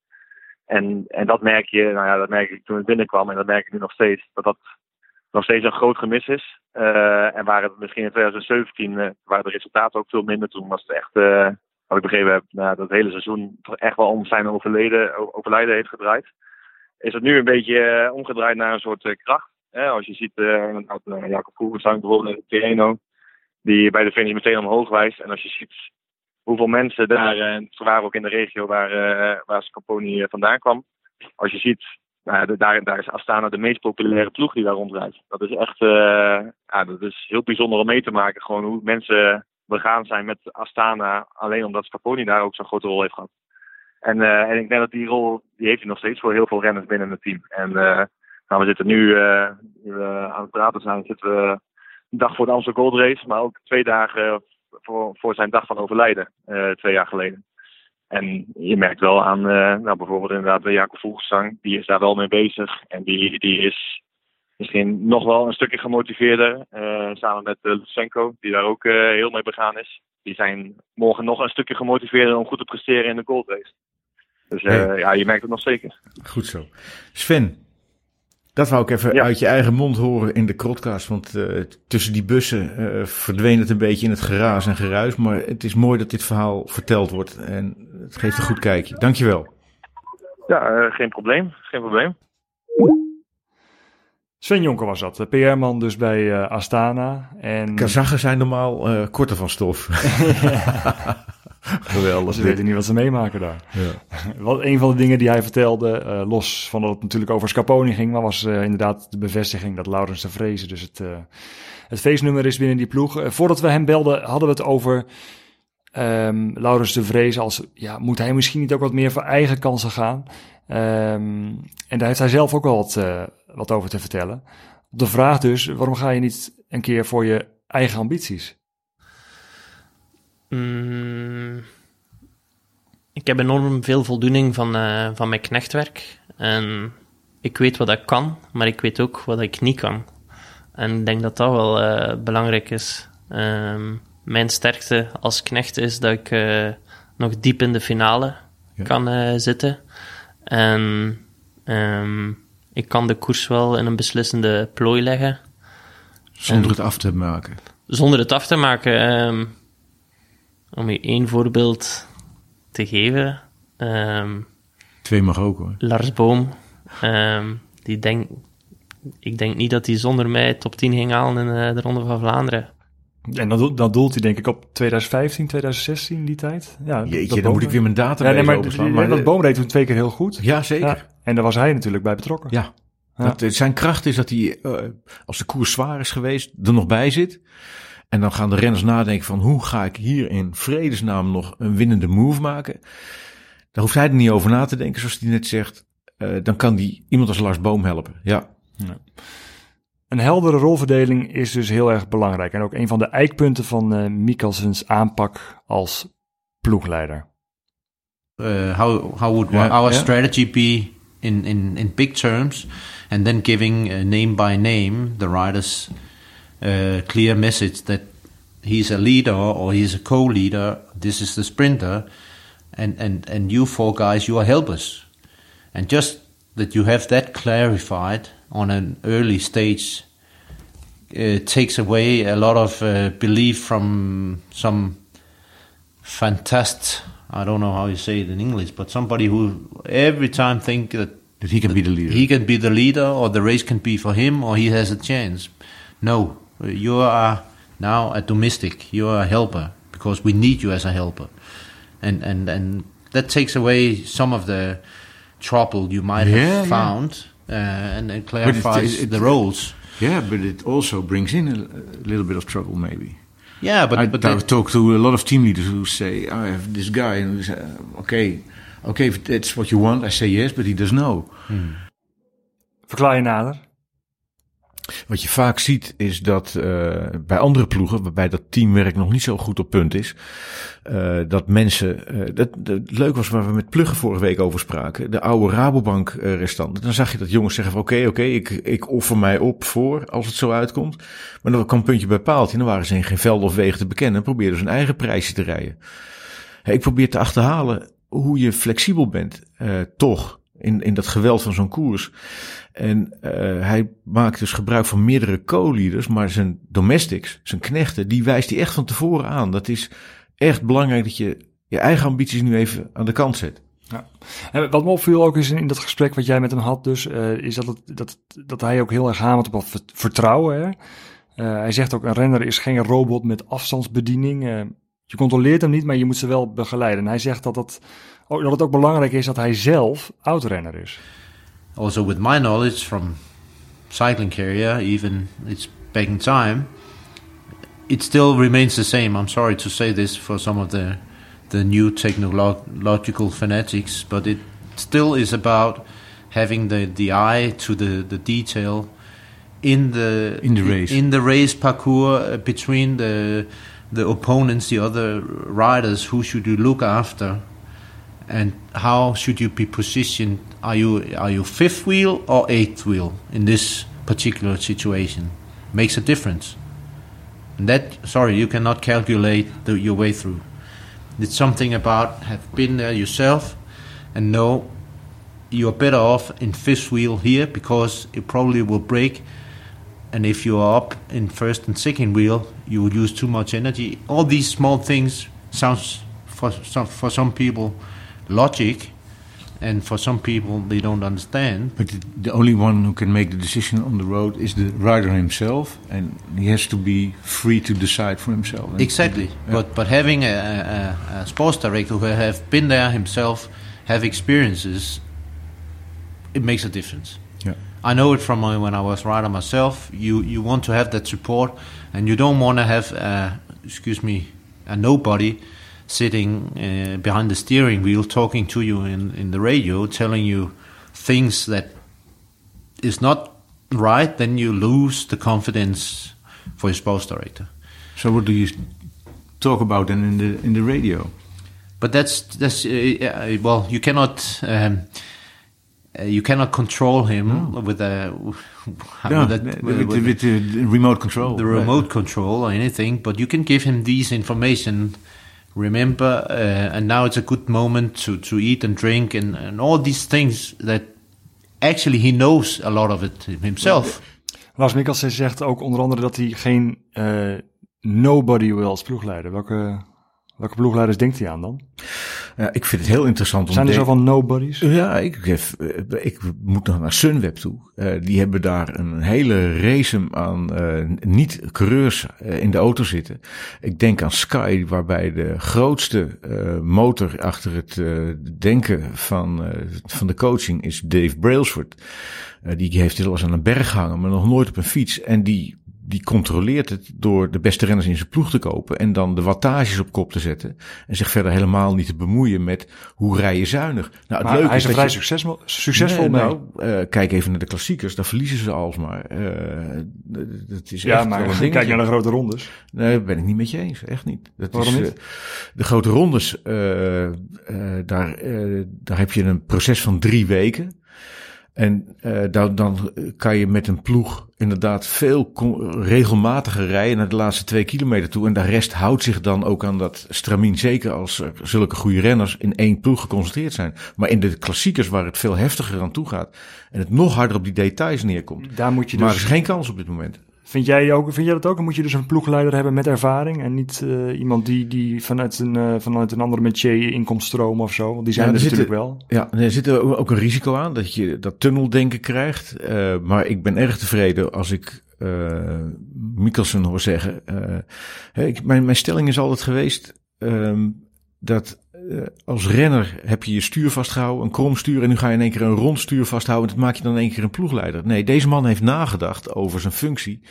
En, en dat merk je, nou ja, dat merk ik toen ik binnenkwam en dat merk ik nu nog steeds, dat dat nog steeds een groot gemis is. Eh, en waar het misschien in 2017 eh, waren de resultaten ook veel minder. Toen was het echt, eh, wat ik begrepen heb, nou, dat het hele seizoen toch echt wel om zijn overleden, overlijden heeft gedraaid. Is het nu een beetje eh, omgedraaid naar een soort eh, kracht. Hè? Als je ziet, eh eh, Jacob Voegensang bijvoorbeeld, Tireno, die bij de finish meteen omhoog wijst. En als je ziet hoeveel mensen daar, eh, en ze waren ook in de regio waar, eh waar Scaponi eh, vandaan kwam. Als je ziet, nou, daar, daar is Astana de meest populaire ploeg die daar rondrijdt. Dat is echt ja, dat is heel bijzonder om mee te maken. Gewoon hoe mensen begaan zijn met Astana, alleen omdat Scaponi daar ook zo'n grote rol heeft gehad. En, en ik denk dat die rol, die heeft hij nog steeds voor heel veel renners binnen het team. En nou, we zitten nu, aan het praten zijn, zitten we een dag voor de Amsterdam Gold Race, maar ook twee dagen voor, voor zijn dag van overlijden, eh, twee jaar geleden. En je merkt wel aan, eh, nou, bijvoorbeeld inderdaad bij Jacob Voegelsang, die is daar wel mee bezig. En die, die is misschien nog wel een stukje gemotiveerder, eh, samen met uh, Lutsenko, die daar ook heel mee begaan is. Die zijn morgen nog een stukje gemotiveerder om goed te presteren in de Gold Race. Dus Hey. ja, je merkt het nog zeker. Goed zo. Sven, dat wou ik even Ja. uit je eigen mond horen in de krotcast. Want eh, tussen die bussen eh, verdween het een beetje in het geraas en geruis. Maar het is mooi dat dit verhaal verteld wordt. En het geeft een goed kijkje. Dankjewel. Ja, eh, geen probleem. Geen probleem. Sven Jonker was dat, de PR-man dus bij eh, Astana. En Kazachen zijn normaal eh, korter van stof. Geweldig. ze weten niet wat ze meemaken daar. Ja. Wat een van de dingen die hij vertelde, eh, los van dat het natuurlijk over Scaponi ging, maar was eh, inderdaad de bevestiging dat Laurens de Vreese dus het, eh, het feestnummer is binnen die ploeg. Voordat we hem belden, hadden we het over ehm Laurens de Vreese als, ja, moet hij misschien niet ook wat meer voor eigen kansen gaan? Ehm, en daar heeft hij zelf ook wel wat, wat over te vertellen. Op de vraag dus, waarom ga je niet een keer voor je eigen ambities? Mm, ik heb enorm veel voldoening van, eh, van mijn knechtwerk. En ik weet wat ik kan, maar ik weet ook wat ik niet kan. En ik denk dat dat wel eh, belangrijk is. Ehm, mijn sterkte als knecht is dat ik eh, nog diep in de finale Ja. kan zitten. En ehm, ik kan de koers wel in een beslissende plooi leggen Zonder het af te maken. zonder het af te maken, ehm, om je één voorbeeld te geven. ehm, Twee mag ook hoor. Lars Boom, ehm, die denk, ik denk niet dat hij zonder mij top 10 ging halen in eh, de Ronde van Vlaanderen. En dan, dan doelt hij denk ik op 2015, 2016, die tijd. Ja, Jeetje, dat dan moet ik weer mijn Ja, database nee, maar, dat Boom reed toen twee keer heel goed. ja, zeker. Ja, en daar was hij natuurlijk bij betrokken. Ja. Ja. Dat, eh, zijn kracht is dat hij, eh, als de koers zwaar is geweest, er nog bij zit. En dan gaan de renners nadenken van hoe ga ik hier in vredesnaam nog een winnende move maken. Daar hoeft hij er niet over na te denken, zoals hij net zegt. Eh, dan kan die iemand als Lars Boom helpen. Ja, Een heldere rolverdeling is dus heel erg belangrijk. En ook een van de eikpunten van eh Mikkelsens aanpak als ploegleider. uh, how how would Yeah, our yeah. strategy be in, in, in big terms, and then giving uh, name by name the riders uh, clear message that he's a leader or he's a co-leader. This is the sprinter, and and and you four guys, you are helpers, and just that you have that clarified on an early stage uh, takes away a lot of uh, belief from some fantast. I don't know how you say it in English, but somebody who every time think that that he can be the leader. he can be the leader or the race can be for him or he has a chance. No, you are now a domestic. You are a helper because we need you as a helper, and and and that takes away some of the trouble you might have yeah. found, uh, and it clarifies it- the roles. yeah, but it also brings in a, a little bit of trouble, maybe. Yeah, but I, but I that, talk to a lot of team leaders who say, "I have this guy," and we say, "Okay, okay, if that's what you want." I say yes, but he does know. Verklaar je nader. Wat je vaak ziet is dat eh, bij andere ploegen, waarbij dat teamwerk nog niet zo goed op punt is, eh, dat mensen. eh, dat, dat leuk was waar we met Pluggen vorige week over spraken, de oude Rabobank eh, restanten. Dan zag je dat jongens zeggen: van, Oké, oké, ik, ik offer mij op voor als het zo uitkomt. Maar dan kwam puntje bij paaltje en dan waren ze in geen velden of wegen te bekennen en probeerden ze hun eigen prijsje te rijden. Ik probeer te achterhalen hoe je flexibel bent, toch, in, in dat geweld van zo'n koers. En eh, hij maakt dus gebruik van meerdere co-leaders, maar zijn domestics, zijn knechten, die wijst hij echt van tevoren aan. Dat is echt belangrijk dat je je eigen ambities nu even aan de kant zet. En wat me opviel ook is in, dat gesprek wat jij met hem had, dus, eh, is dat, dat, dat hij ook heel erg hamert op vertrouwen. Hè? Eh, hij zegt ook, een renner is geen robot met afstandsbediening. Je controleert hem niet, maar je moet ze wel begeleiden. En hij zegt dat, dat, dat het ook belangrijk is dat hij zelf oud-renner is. Also with my knowledge from cycling career, even it's back in time, it still remains the same. I'm sorry to say this for some of the the new technological fanatics, but it still is about having the, the eye to the, the detail in the In the race. in the race parcours uh, between the the opponents, the other riders. Who should you look after? And how should you be positioned? Are you are you fifth wheel or eighth wheel in this particular situation? Makes a difference. And that sorry, you cannot calculate the, your way through. It's something about have been there yourself and know you're better off in fifth wheel here because it probably will break. And if you are up in first and second wheel, you will use too much energy. All these small things sounds for some for some people logic, and for some people they don't understand. But the, the only one who can make the decision on the road is the rider himself, and he has to be free to decide for himself. And- Exactly. Yeah. But but having a, a, a sports director who have been there himself, have experiences, it makes a difference. Yeah. I know it from when I was rider myself. You you want to have that support, and you don't want to have, uh, excuse me, a nobody sitting uh, behind the steering wheel talking to you in, in the radio, telling you things that is not right. Then you lose the confidence for your sports director. So what do you talk about then in the in the radio? But that's that's uh, uh, well, you cannot um, uh, you cannot control him with a with, a, with, with, with, with the remote control. the remote control or anything. But you can give him these information. Remember, uh, and now it's a good moment to, to eat and drink and, and all these things that actually he knows a lot of it himself. Lars Mikkelsen zegt ook onder andere dat hij geen eh, nobody wil als ploegleider. Welke, welke ploegleiders denkt hij aan dan? Ja, ik vind het heel interessant om Zijn er te- zo van nobodies? Ja, ik, heb, eh, ik moet nog naar Sunweb toe. Eh, die hebben daar een hele race aan eh, niet-coureurs in de auto zitten. Ik denk aan Sky, waarbij de grootste motor achter het denken van, van de coaching is Dave Brailsford. Die heeft wel eens aan een berg gehangen, maar nog nooit op een fiets. En die, die controleert het door de beste renners in zijn ploeg te kopen en dan de wattages op kop te zetten. En zich verder helemaal niet te bemoeien met hoe rij je zuinig. Nou, het Maar leuke hij is dat vrij je- succesvol, succesvol Nee. Nou, eh, kijk even naar de klassiekers, daar verliezen ze alsmaar. Eh dat is ja, echt maar kijk naar de grote rondes. Nee, daar ben ik niet met je eens. Echt niet. Dat Waarom is, niet? eh, de grote rondes, daar, daar heb je een proces van drie weken. En eh, dan, dan kan je met een ploeg inderdaad veel regelmatiger rijden naar de laatste twee kilometer toe. En de rest houdt zich dan ook aan dat stramien. Zeker als er zulke goede renners in één ploeg geconcentreerd zijn. Maar in de klassiekers waar het veel heftiger aan toe gaat. En het nog harder op die details neerkomt. Daar moet je Maar dus... er is geen kans op dit moment. Vind jij, ook, vind jij dat ook? Dan moet je dus een ploegleider hebben met ervaring en niet eh, iemand die, die vanuit, een, eh, vanuit een andere métier in komt stromen of zo? Want die zijn Ja, er natuurlijk wel. Ja, er zit er ook een risico aan dat je dat tunneldenken krijgt. Eh, maar ik ben erg tevreden als ik Mikkelsen hoor zeggen. ik, mijn, mijn stelling is altijd geweest ehm, dat als renner heb je je stuur vastgehouden, een krom stuur, en nu ga je in één keer een rond stuur vasthouden. En dat maak je dan in één keer een ploegleider. Nee, deze man heeft nagedacht over zijn functie.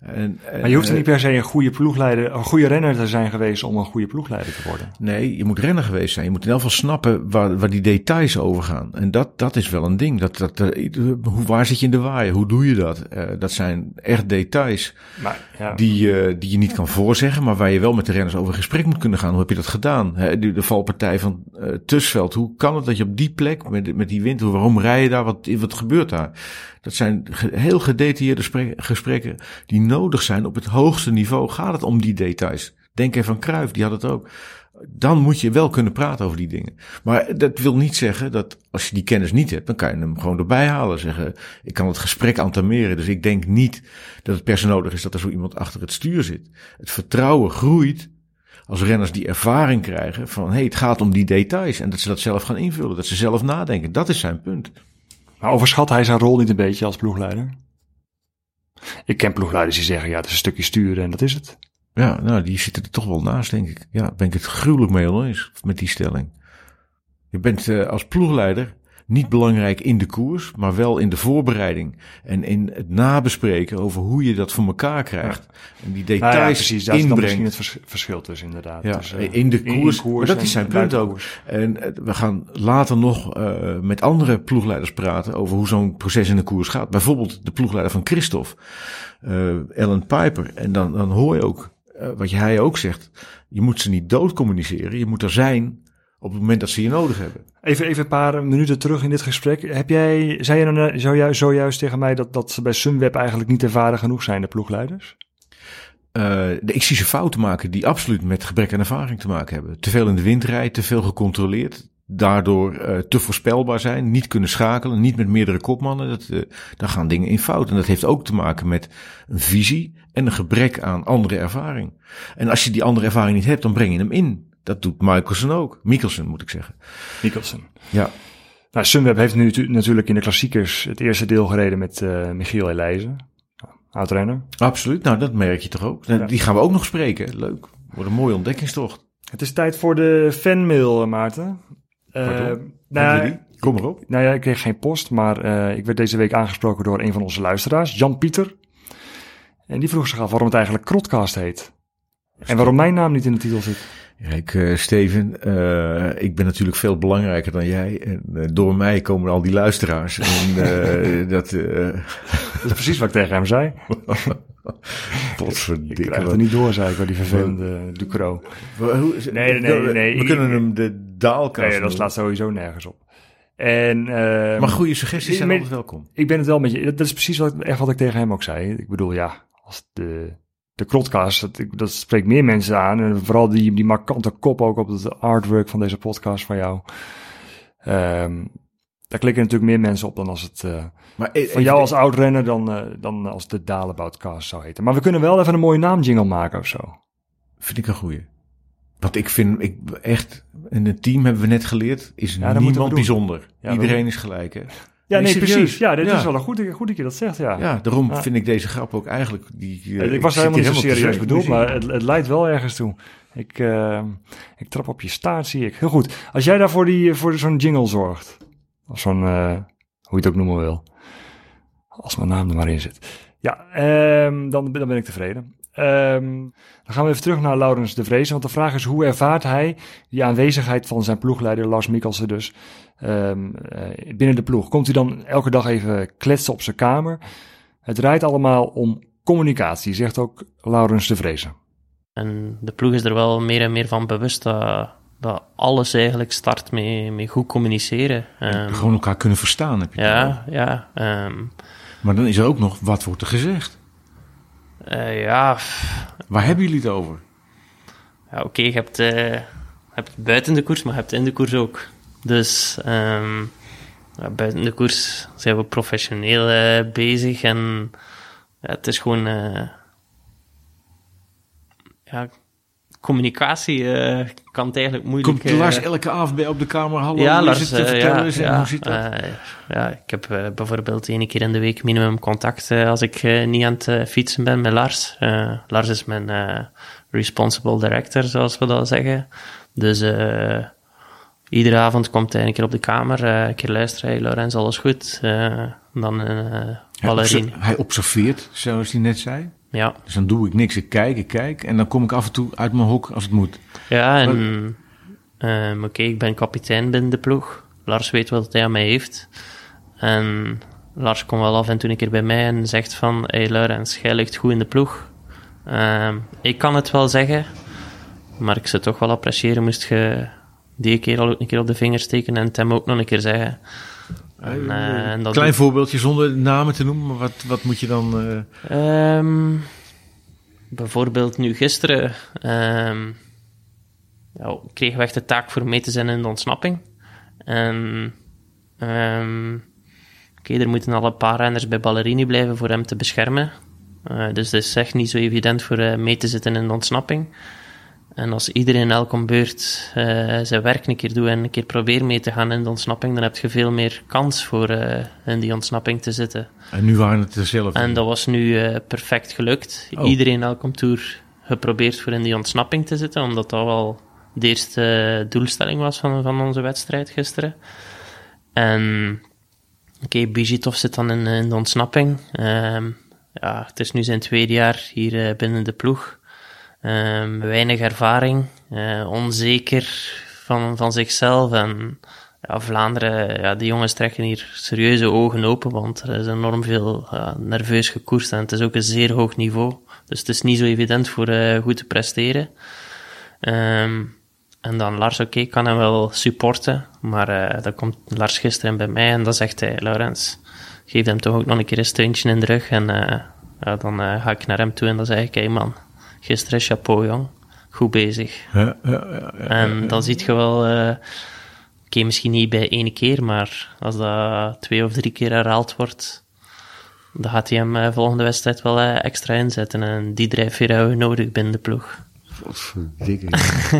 En, Maar je hoeft er eh, niet per se een goede ploegleider, een goede renner te zijn geweest om een goede ploegleider te worden. Nee, je moet renner geweest zijn. Je moet in elk geval snappen waar, waar die details over gaan. En dat, dat is wel een ding. Dat, dat, eh, hoe, waar zit je in de waaier? Hoe doe je dat? Eh, dat zijn echt details Maar ja, die, eh, die je niet kan voorzeggen, maar waar je wel met de renners over in gesprek moet kunnen gaan. Hoe heb je dat gedaan? De, de valpartij van eh Tusveld. Hoe kan het dat je op die plek met, met die wind, waarom rij je daar? Wat, wat gebeurt daar? Dat zijn heel gedetailleerde spre- gesprekken die nodig zijn op het hoogste niveau. Gaat het om die details? Denk even aan Cruijff, die had het ook. Dan moet je wel kunnen praten over die dingen. Maar dat wil niet zeggen dat als je die kennis niet hebt, dan kan je hem gewoon erbij halen. Zeggen, ik kan het gesprek antameren. Dus ik denk niet dat het per se nodig is dat er zo iemand achter het stuur zit. Het vertrouwen groeit als renners die ervaring krijgen van hey, het gaat om die details. En dat ze dat zelf gaan invullen, dat ze zelf nadenken. Dat is zijn punt. maar overschat hij zijn rol niet een beetje als ploegleider? Ik ken ploegleiders die zeggen, ja, het is een stukje sturen en dat is het. Ja, nou, die zitten er toch wel naast, denk ik. Ja, ben ik het gruwelijk mee oneens met die stelling. Je bent eh, als ploegleider niet belangrijk in de koers, maar wel in de voorbereiding. En in het nabespreken over hoe je dat voor elkaar krijgt. En die details Nou ja, precies, dat is dan misschien het vers- verschil tussen inderdaad. Ja, tussen, eh, in de koers. dat is zijn punt ook. En eh, we gaan later nog eh, met andere ploegleiders praten over hoe zo'n proces in de koers gaat. Bijvoorbeeld de ploegleider van Christophe, eh Ellen Piper. En dan, dan hoor je ook, wat hij ook zegt, je moet ze niet dood communiceren. Je moet er zijn op het moment dat ze je nodig hebben. Even, even een paar minuten terug in dit gesprek. Heb jij, zei je eh, zojuist, zojuist tegen mij dat, dat ze bij Sunweb eigenlijk niet ervaren genoeg zijn, de ploegleiders? De- ik zie ze fouten maken die absoluut met gebrek aan ervaring te maken hebben. Te veel in de wind rijden, te veel gecontroleerd. Daardoor eh, te voorspelbaar zijn, niet kunnen schakelen, niet met meerdere kopmannen. Dat, eh, daar gaan dingen in fout. En dat heeft ook te maken met een visie en een gebrek aan andere ervaring. En als je die andere ervaring niet hebt, dan breng je hem in. Dat doet Michelson ook. Mikkelsen moet ik zeggen. Mikkelsen. Ja, Nou, Sunweb heeft nu tu- natuurlijk in de klassiekers het eerste deel gereden met eh Michiel Elijzen. Oud-renner. absoluut. Nou, dat merk je toch ook. Ja. Die gaan we ook nog spreken. Leuk. Wordt een mooie ontdekkingstocht. Het is tijd voor de fanmail, eh, Maarten. Eh, nou? Kom erop. Nou ja, ik kreeg geen post, maar ik werd deze week aangesproken door een van onze luisteraars, Jan Pieter. En die vroeg zich af waarom het eigenlijk Krotcast heet. En waarom mijn naam niet in de titel zit. Kijk, eh, Steven, eh, ik ben natuurlijk veel belangrijker dan jij. En eh, door mij komen al die luisteraars. En dat... Dat is precies wat ik tegen hem zei. Ik potverdikke, krijg wat- het er niet door, zei ik, die vervelende Ducro. Nee, nee, nee, nee, We ik- kunnen hem de daalkast Nee, dat slaat sowieso nergens op. En, eh, Maar goede suggesties zijn ik- altijd welkom. Ik ben het wel met je. Dat is precies wat, echt wat ik tegen hem ook zei. Ik bedoel, ja, als de, de Krotcast, dat, ik- dat spreekt meer mensen aan. En vooral die, die markante kop ook op het artwork van deze podcast van jou. Ehm, daar klikken natuurlijk meer mensen op dan als het eh, Maar e- van even- jou als oud-renner dan, eh, dan als de Daleboutcast zou heten. Maar we kunnen wel even een mooie naamjingle maken of zo. Vind ik een goeie. Want ik vind, ik echt, in het team hebben we net geleerd, is niemand bijzonder. Ja, Iedereen is gelijk, hè? Ja, nee, serieus. precies. Ja, dit Ja. is wel een goed, goed dat je dat zegt, ja. Ja, daarom vind ik deze grap ook eigenlijk... Die, eh, ik was helemaal niet zo serieus bedoeld, maar het, het leidt wel ergens toe. Ik, eh, ik trap op je staart, zie ik. Heel goed. Als jij daar voor, die, voor zo'n jingle zorgt, of zo'n, eh, hoe je het ook noemen wil, als mijn naam er maar in zit. Ja, ehm, dan, dan ben ik tevreden. Ehm, dan gaan we even terug naar Laurens de Vreese, want de vraag is hoe ervaart hij die aanwezigheid van zijn ploegleider Lars Mikkelsen dus ehm, eh, binnen de ploeg? Komt hij dan elke dag even kletsen op zijn kamer? Het draait allemaal om communicatie, zegt ook Laurens de Vreese. En de ploeg is er wel meer en meer van bewust dat dat alles eigenlijk start met, met goed communiceren. Ehm, Gewoon elkaar kunnen verstaan heb je ja, ja. ehm, Maar dan is er ook nog, wat wordt er gezegd? Eh, ja, Waar hebben jullie het over? ja oké, je hebt, je hebt buiten de koers, maar je hebt in de koers ook. Dus ehm, ja, buiten de koers zijn we professioneel eh, bezig en ja, het is gewoon... ja, communicatie eh, kan het eigenlijk moeilijk... Komt eh, Lars elke avond bij op de kamer, hallo, ja, hoe Lars, is het te eh, vertellen ja, ja, hoe zit dat? ja, ik heb bijvoorbeeld één keer in de week minimum contact als ik niet aan het fietsen ben met Lars. Lars is mijn responsible director, zoals we dat zeggen. Dus iedere avond komt hij een keer op de kamer, een keer luisteren, hey Laurens, alles goed? Dan hij observeert, zoals hij net zei. Ja, Dus dan doe ik niks, ik kijk, ik kijk. En dan kom ik af en toe uit mijn hok als het moet. ja en ehm, oké, ik ben kapitein binnen de ploeg. Lars weet wat hij aan mij heeft. En Lars komt wel af en toe een keer bij mij en zegt van... Hey Laurens, jij ligt goed in de ploeg. Ehm, ik kan het wel zeggen, maar ik zou toch wel appreciëren moest je die keer al ook een keer op de vinger steken en het hem ook nog een keer zeggen. En, eh, en dat Klein voorbeeldje zonder namen te noemen, maar wat, wat moet je dan... eh, Ehm, bijvoorbeeld nu gisteren ehm, ja, kregen we echt de taak voor mee te zijn in de ontsnapping. En ehm oké, er moeten al een paar renners bij Ballerini blijven voor hem te beschermen. Eh, dus het is echt niet zo evident voor mee te zitten in de ontsnapping. En als iedereen elk om beurt eh, zijn werk een keer doet en een keer probeert mee te gaan in de ontsnapping, dan heb je veel meer kans voor eh, in die ontsnapping te zitten. en nu waren het er zelf. En dat was nu eh, perfect gelukt. Oh. Iedereen elke tour geprobeerd voor in die ontsnapping te zitten, omdat dat wel de eerste doelstelling was van, van onze wedstrijd gisteren. En oké, Bijitov zit dan in, in de ontsnapping. Ehm, ja, het is nu zijn tweede jaar hier binnen de ploeg. Ehm, weinig ervaring, eh, onzeker van, van zichzelf en Vlaanderen, ja, die jongens trekken hier serieuze ogen open, want er is enorm veel nerveus gekoerst en het is ook een zeer hoog niveau. Dus het is niet zo evident voor eh, goed te presteren. Ehm, en dan Lars, oké, ik kan hem wel supporten, maar eh, dan komt Lars gisteren bij mij en dan zegt hij, Laurens, geef hem toch ook nog een keer een steuntje in de rug en ja, dan ga ik naar hem toe en dan zeg ik, hey man, gisteren chapeau jong, goed bezig. Ja, ja, ja, ja. En dan zie je wel, eh oké, misschien niet bij één keer, maar als dat twee of drie keer herhaald wordt, dan gaat hij hem eh, volgende wedstrijd wel eh, extra inzetten. En die drijfveer hebben we nodig binnen de ploeg. Godverdikke.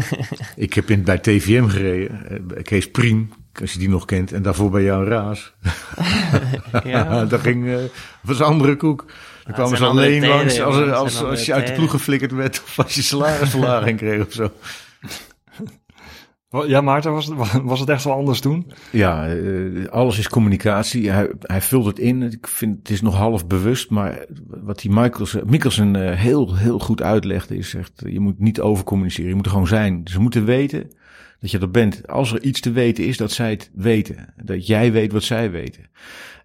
ik heb in, bij TVM gereden, bij Kees Priem, als je die nog kent, en daarvoor bij Jan Raas. Ja. dat ging, was een andere koek. Dan kwamen ze alleen tijden, langs als, je uit de ploeg geflikkerd werd of als je salarisverlaging kreeg of zo. Ja, Maarten, was het, was het echt wel anders toen? Ja, eh, alles is communicatie. Hij, hij vult het in. Ik vind het is nog half bewust, maar wat die Mikkelsen, Mikkelsen eh, heel, heel goed uitlegde is echt, je moet niet overcommuniceren. Je moet er gewoon zijn. Ze moeten weten dat je er bent. Als er iets te weten is, dat zij het weten. Dat jij weet wat zij weten.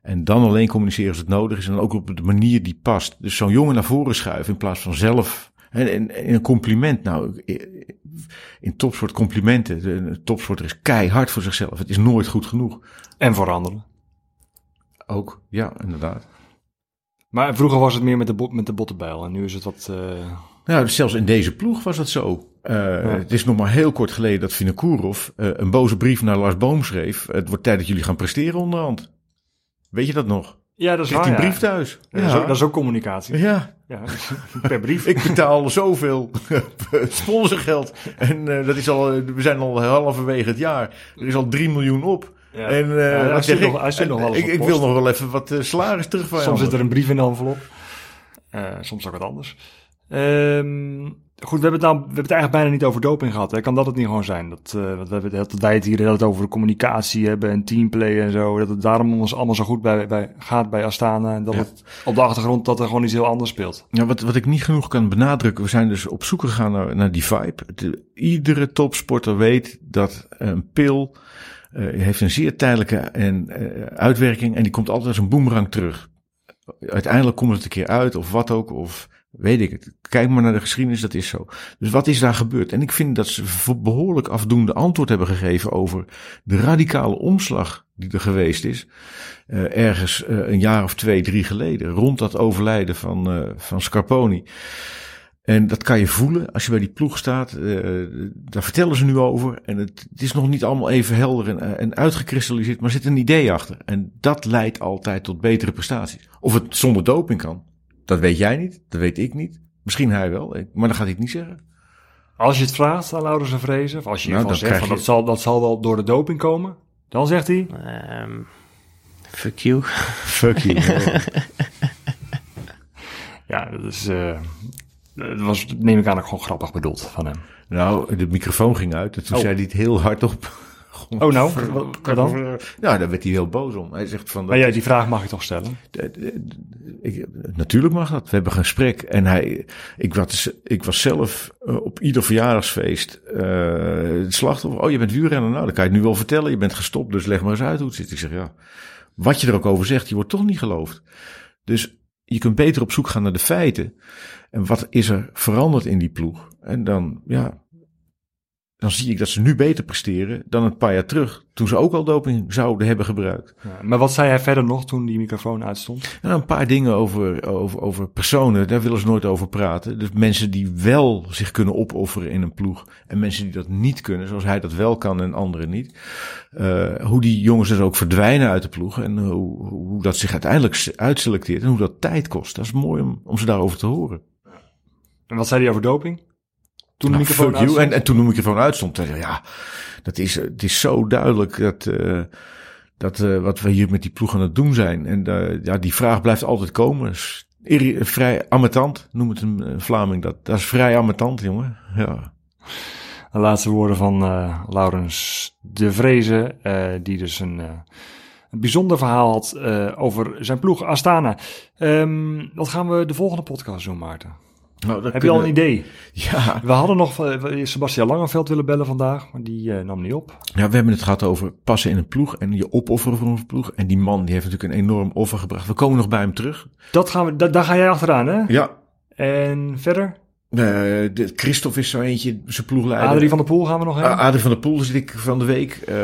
En dan alleen communiceren als het nodig is en dan ook op de manier die past. Dus zo'n jongen naar voren schuiven in plaats van zelf. En, en, en een compliment. Nou, in topsport complimenten. De topsporter is keihard voor zichzelf. Het is nooit goed genoeg. En voor anderen. Ook, ja, inderdaad. Maar vroeger was het meer met de, bot, met de bottenbijl. En nu is het wat... eh, Nou, zelfs in deze ploeg was dat zo. Uh, Het is nog maar heel kort geleden dat Vinokourov uh, een boze brief naar Lars Boom schreef. Het wordt tijd dat jullie gaan presteren onderhand. Weet je dat nog? Ja, dat is Ligt waar, die ja. brief thuis. Ja, Dat, is ook, dat is ook communicatie. Ja. Ja, per brief. Ik betaal zoveel sponsorgeld. En uh, dat is al, we zijn al halverwege het jaar. Er is al 3 miljoen op. Ja. En uh, Ja, hij zeg nog- hij nog ik, ik wil nog wel even wat uh, salaris terug van Soms zit er een brief in de envelop. Eh, soms ook wat anders. Ehm, goed, we hebben, het nou, we hebben het eigenlijk bijna niet over doping gehad. Hè? Kan dat het niet gewoon zijn? Dat, eh, we hebben dat wij het hier het over communicatie hebben en teamplay en zo. Dat het daarom ons allemaal zo goed bij, bij, gaat bij Astana. En dat Ja. het op de achtergrond dat er gewoon iets heel anders speelt. Ja, wat, wat ik niet genoeg kan benadrukken, we zijn dus op zoek gegaan naar, naar die vibe. Iedere topsporter weet dat een pil eh, heeft een zeer tijdelijke en, eh, uitwerking en die komt altijd als een boemerang terug. Uiteindelijk komt het een keer uit of wat ook, of Weet ik het. Kijk maar naar de geschiedenis, dat is zo. Dus wat is daar gebeurd? En ik vind dat ze behoorlijk afdoende antwoord hebben gegeven over de radicale omslag die er geweest is. eh, ergens eh, een jaar of twee, drie geleden. Rond dat overlijden van, eh, van Scarponi. En dat kan je voelen als je bij die ploeg staat. daar vertellen ze nu over. En het, het is nog niet allemaal even helder en, en uitgekristalliseerd. Maar er zit een idee achter. En dat leidt altijd tot betere prestaties. Of het zonder doping kan. Dat weet jij niet. Dat weet ik niet. Misschien hij wel. Maar dan gaat hij het niet zeggen. Als je het vraagt aan Laurens en Vrezen, of als je Nou, zegt van je- dat, zal, dat zal wel door de doping komen, dan zegt hij... Um, fuck you. Fuck you. Ja, dat is... eh dat was, neem ik aan, ook gewoon grappig bedoeld van hem. nou, de microfoon ging uit. En toen Oh. zei hij het heel hard op. Oh nou, wat, dan? Nou, daar werd hij heel boos om. Hij zegt van... Maar ja, die vraag mag ik toch stellen? Eh, eh, Ik, natuurlijk mag dat. We hebben een gesprek. En hij, ik, was, ik was zelf eh, op ieder verjaardagsfeest het slachtoffer. Oh, je bent wielrenner. Nou, dan kan je het nu wel vertellen. Je bent gestopt, dus leg maar eens uit hoe het zit. Ik zeg, ja, wat je er ook over zegt, je wordt toch niet geloofd. Dus je kunt beter op zoek gaan naar de feiten. En wat is er veranderd in die ploeg? En dan, ja, dan zie ik dat ze nu beter presteren dan een paar jaar terug. Toen ze ook al doping zouden hebben gebruikt. Ja, maar wat zei hij verder nog toen die microfoon uitstond? Nou, een paar dingen over, over, over personen, daar willen ze nooit over praten. Dus mensen die wel zich kunnen opofferen in een ploeg. En mensen die dat niet kunnen, zoals hij dat wel kan en anderen niet. Eh, hoe die jongens dus ook verdwijnen uit de ploeg. En hoe, hoe dat zich uiteindelijk uitselecteert. En hoe dat tijd kost. Dat is mooi om, om ze daarover te horen. En wat zei hij over doping? Toen de Nou, microfoon fuck you. En, en toen de microfoon uitstond, ja, dat is, het is zo duidelijk dat, eh, dat eh, wat we hier met die ploeg aan het doen zijn. En eh, ja, die vraag blijft altijd komen. Is vrij ambetant, noem het een, Vlaming. Dat, dat is vrij ambetant, jongen. Ja. De laatste woorden van eh, Laurens de Vrezen, eh, die dus een, eh, een bijzonder verhaal had eh, over zijn ploeg Astana. Ehm, wat gaan we de volgende podcast doen, Maarten? Nou, Heb je al een idee? Ja, We hadden nog eh, Sebastian Langenveld willen bellen vandaag, maar die eh, nam niet op. ja, we hebben het gehad over passen in een ploeg en je opofferen voor een ploeg. En die man die heeft natuurlijk een enorm offer gebracht. We komen nog bij hem terug. Dat gaan we, da- daar ga jij achteraan, hè? Ja. En verder? Eh, de, Christophe is zo eentje, zijn ploegleider. Adrie van der Poel gaan we nog Ah, hebben. Adrie van der Poel zit ik van de week. Eh,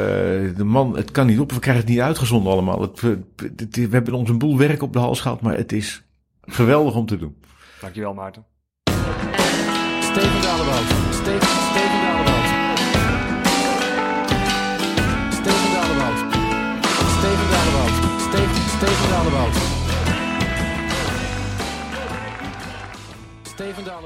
de man, het kan niet op. We krijgen het niet uitgezonden allemaal. Het, het- het- we hebben ons een boel werk op de hals gehad, maar het is geweldig om te doen. Dankjewel, Maarten. Steven Dalebout. Steven, Steven Dalebout. Steven Dalebout. Steven Dalebout. Steven, Steven Dalebout. Steven Dalebout.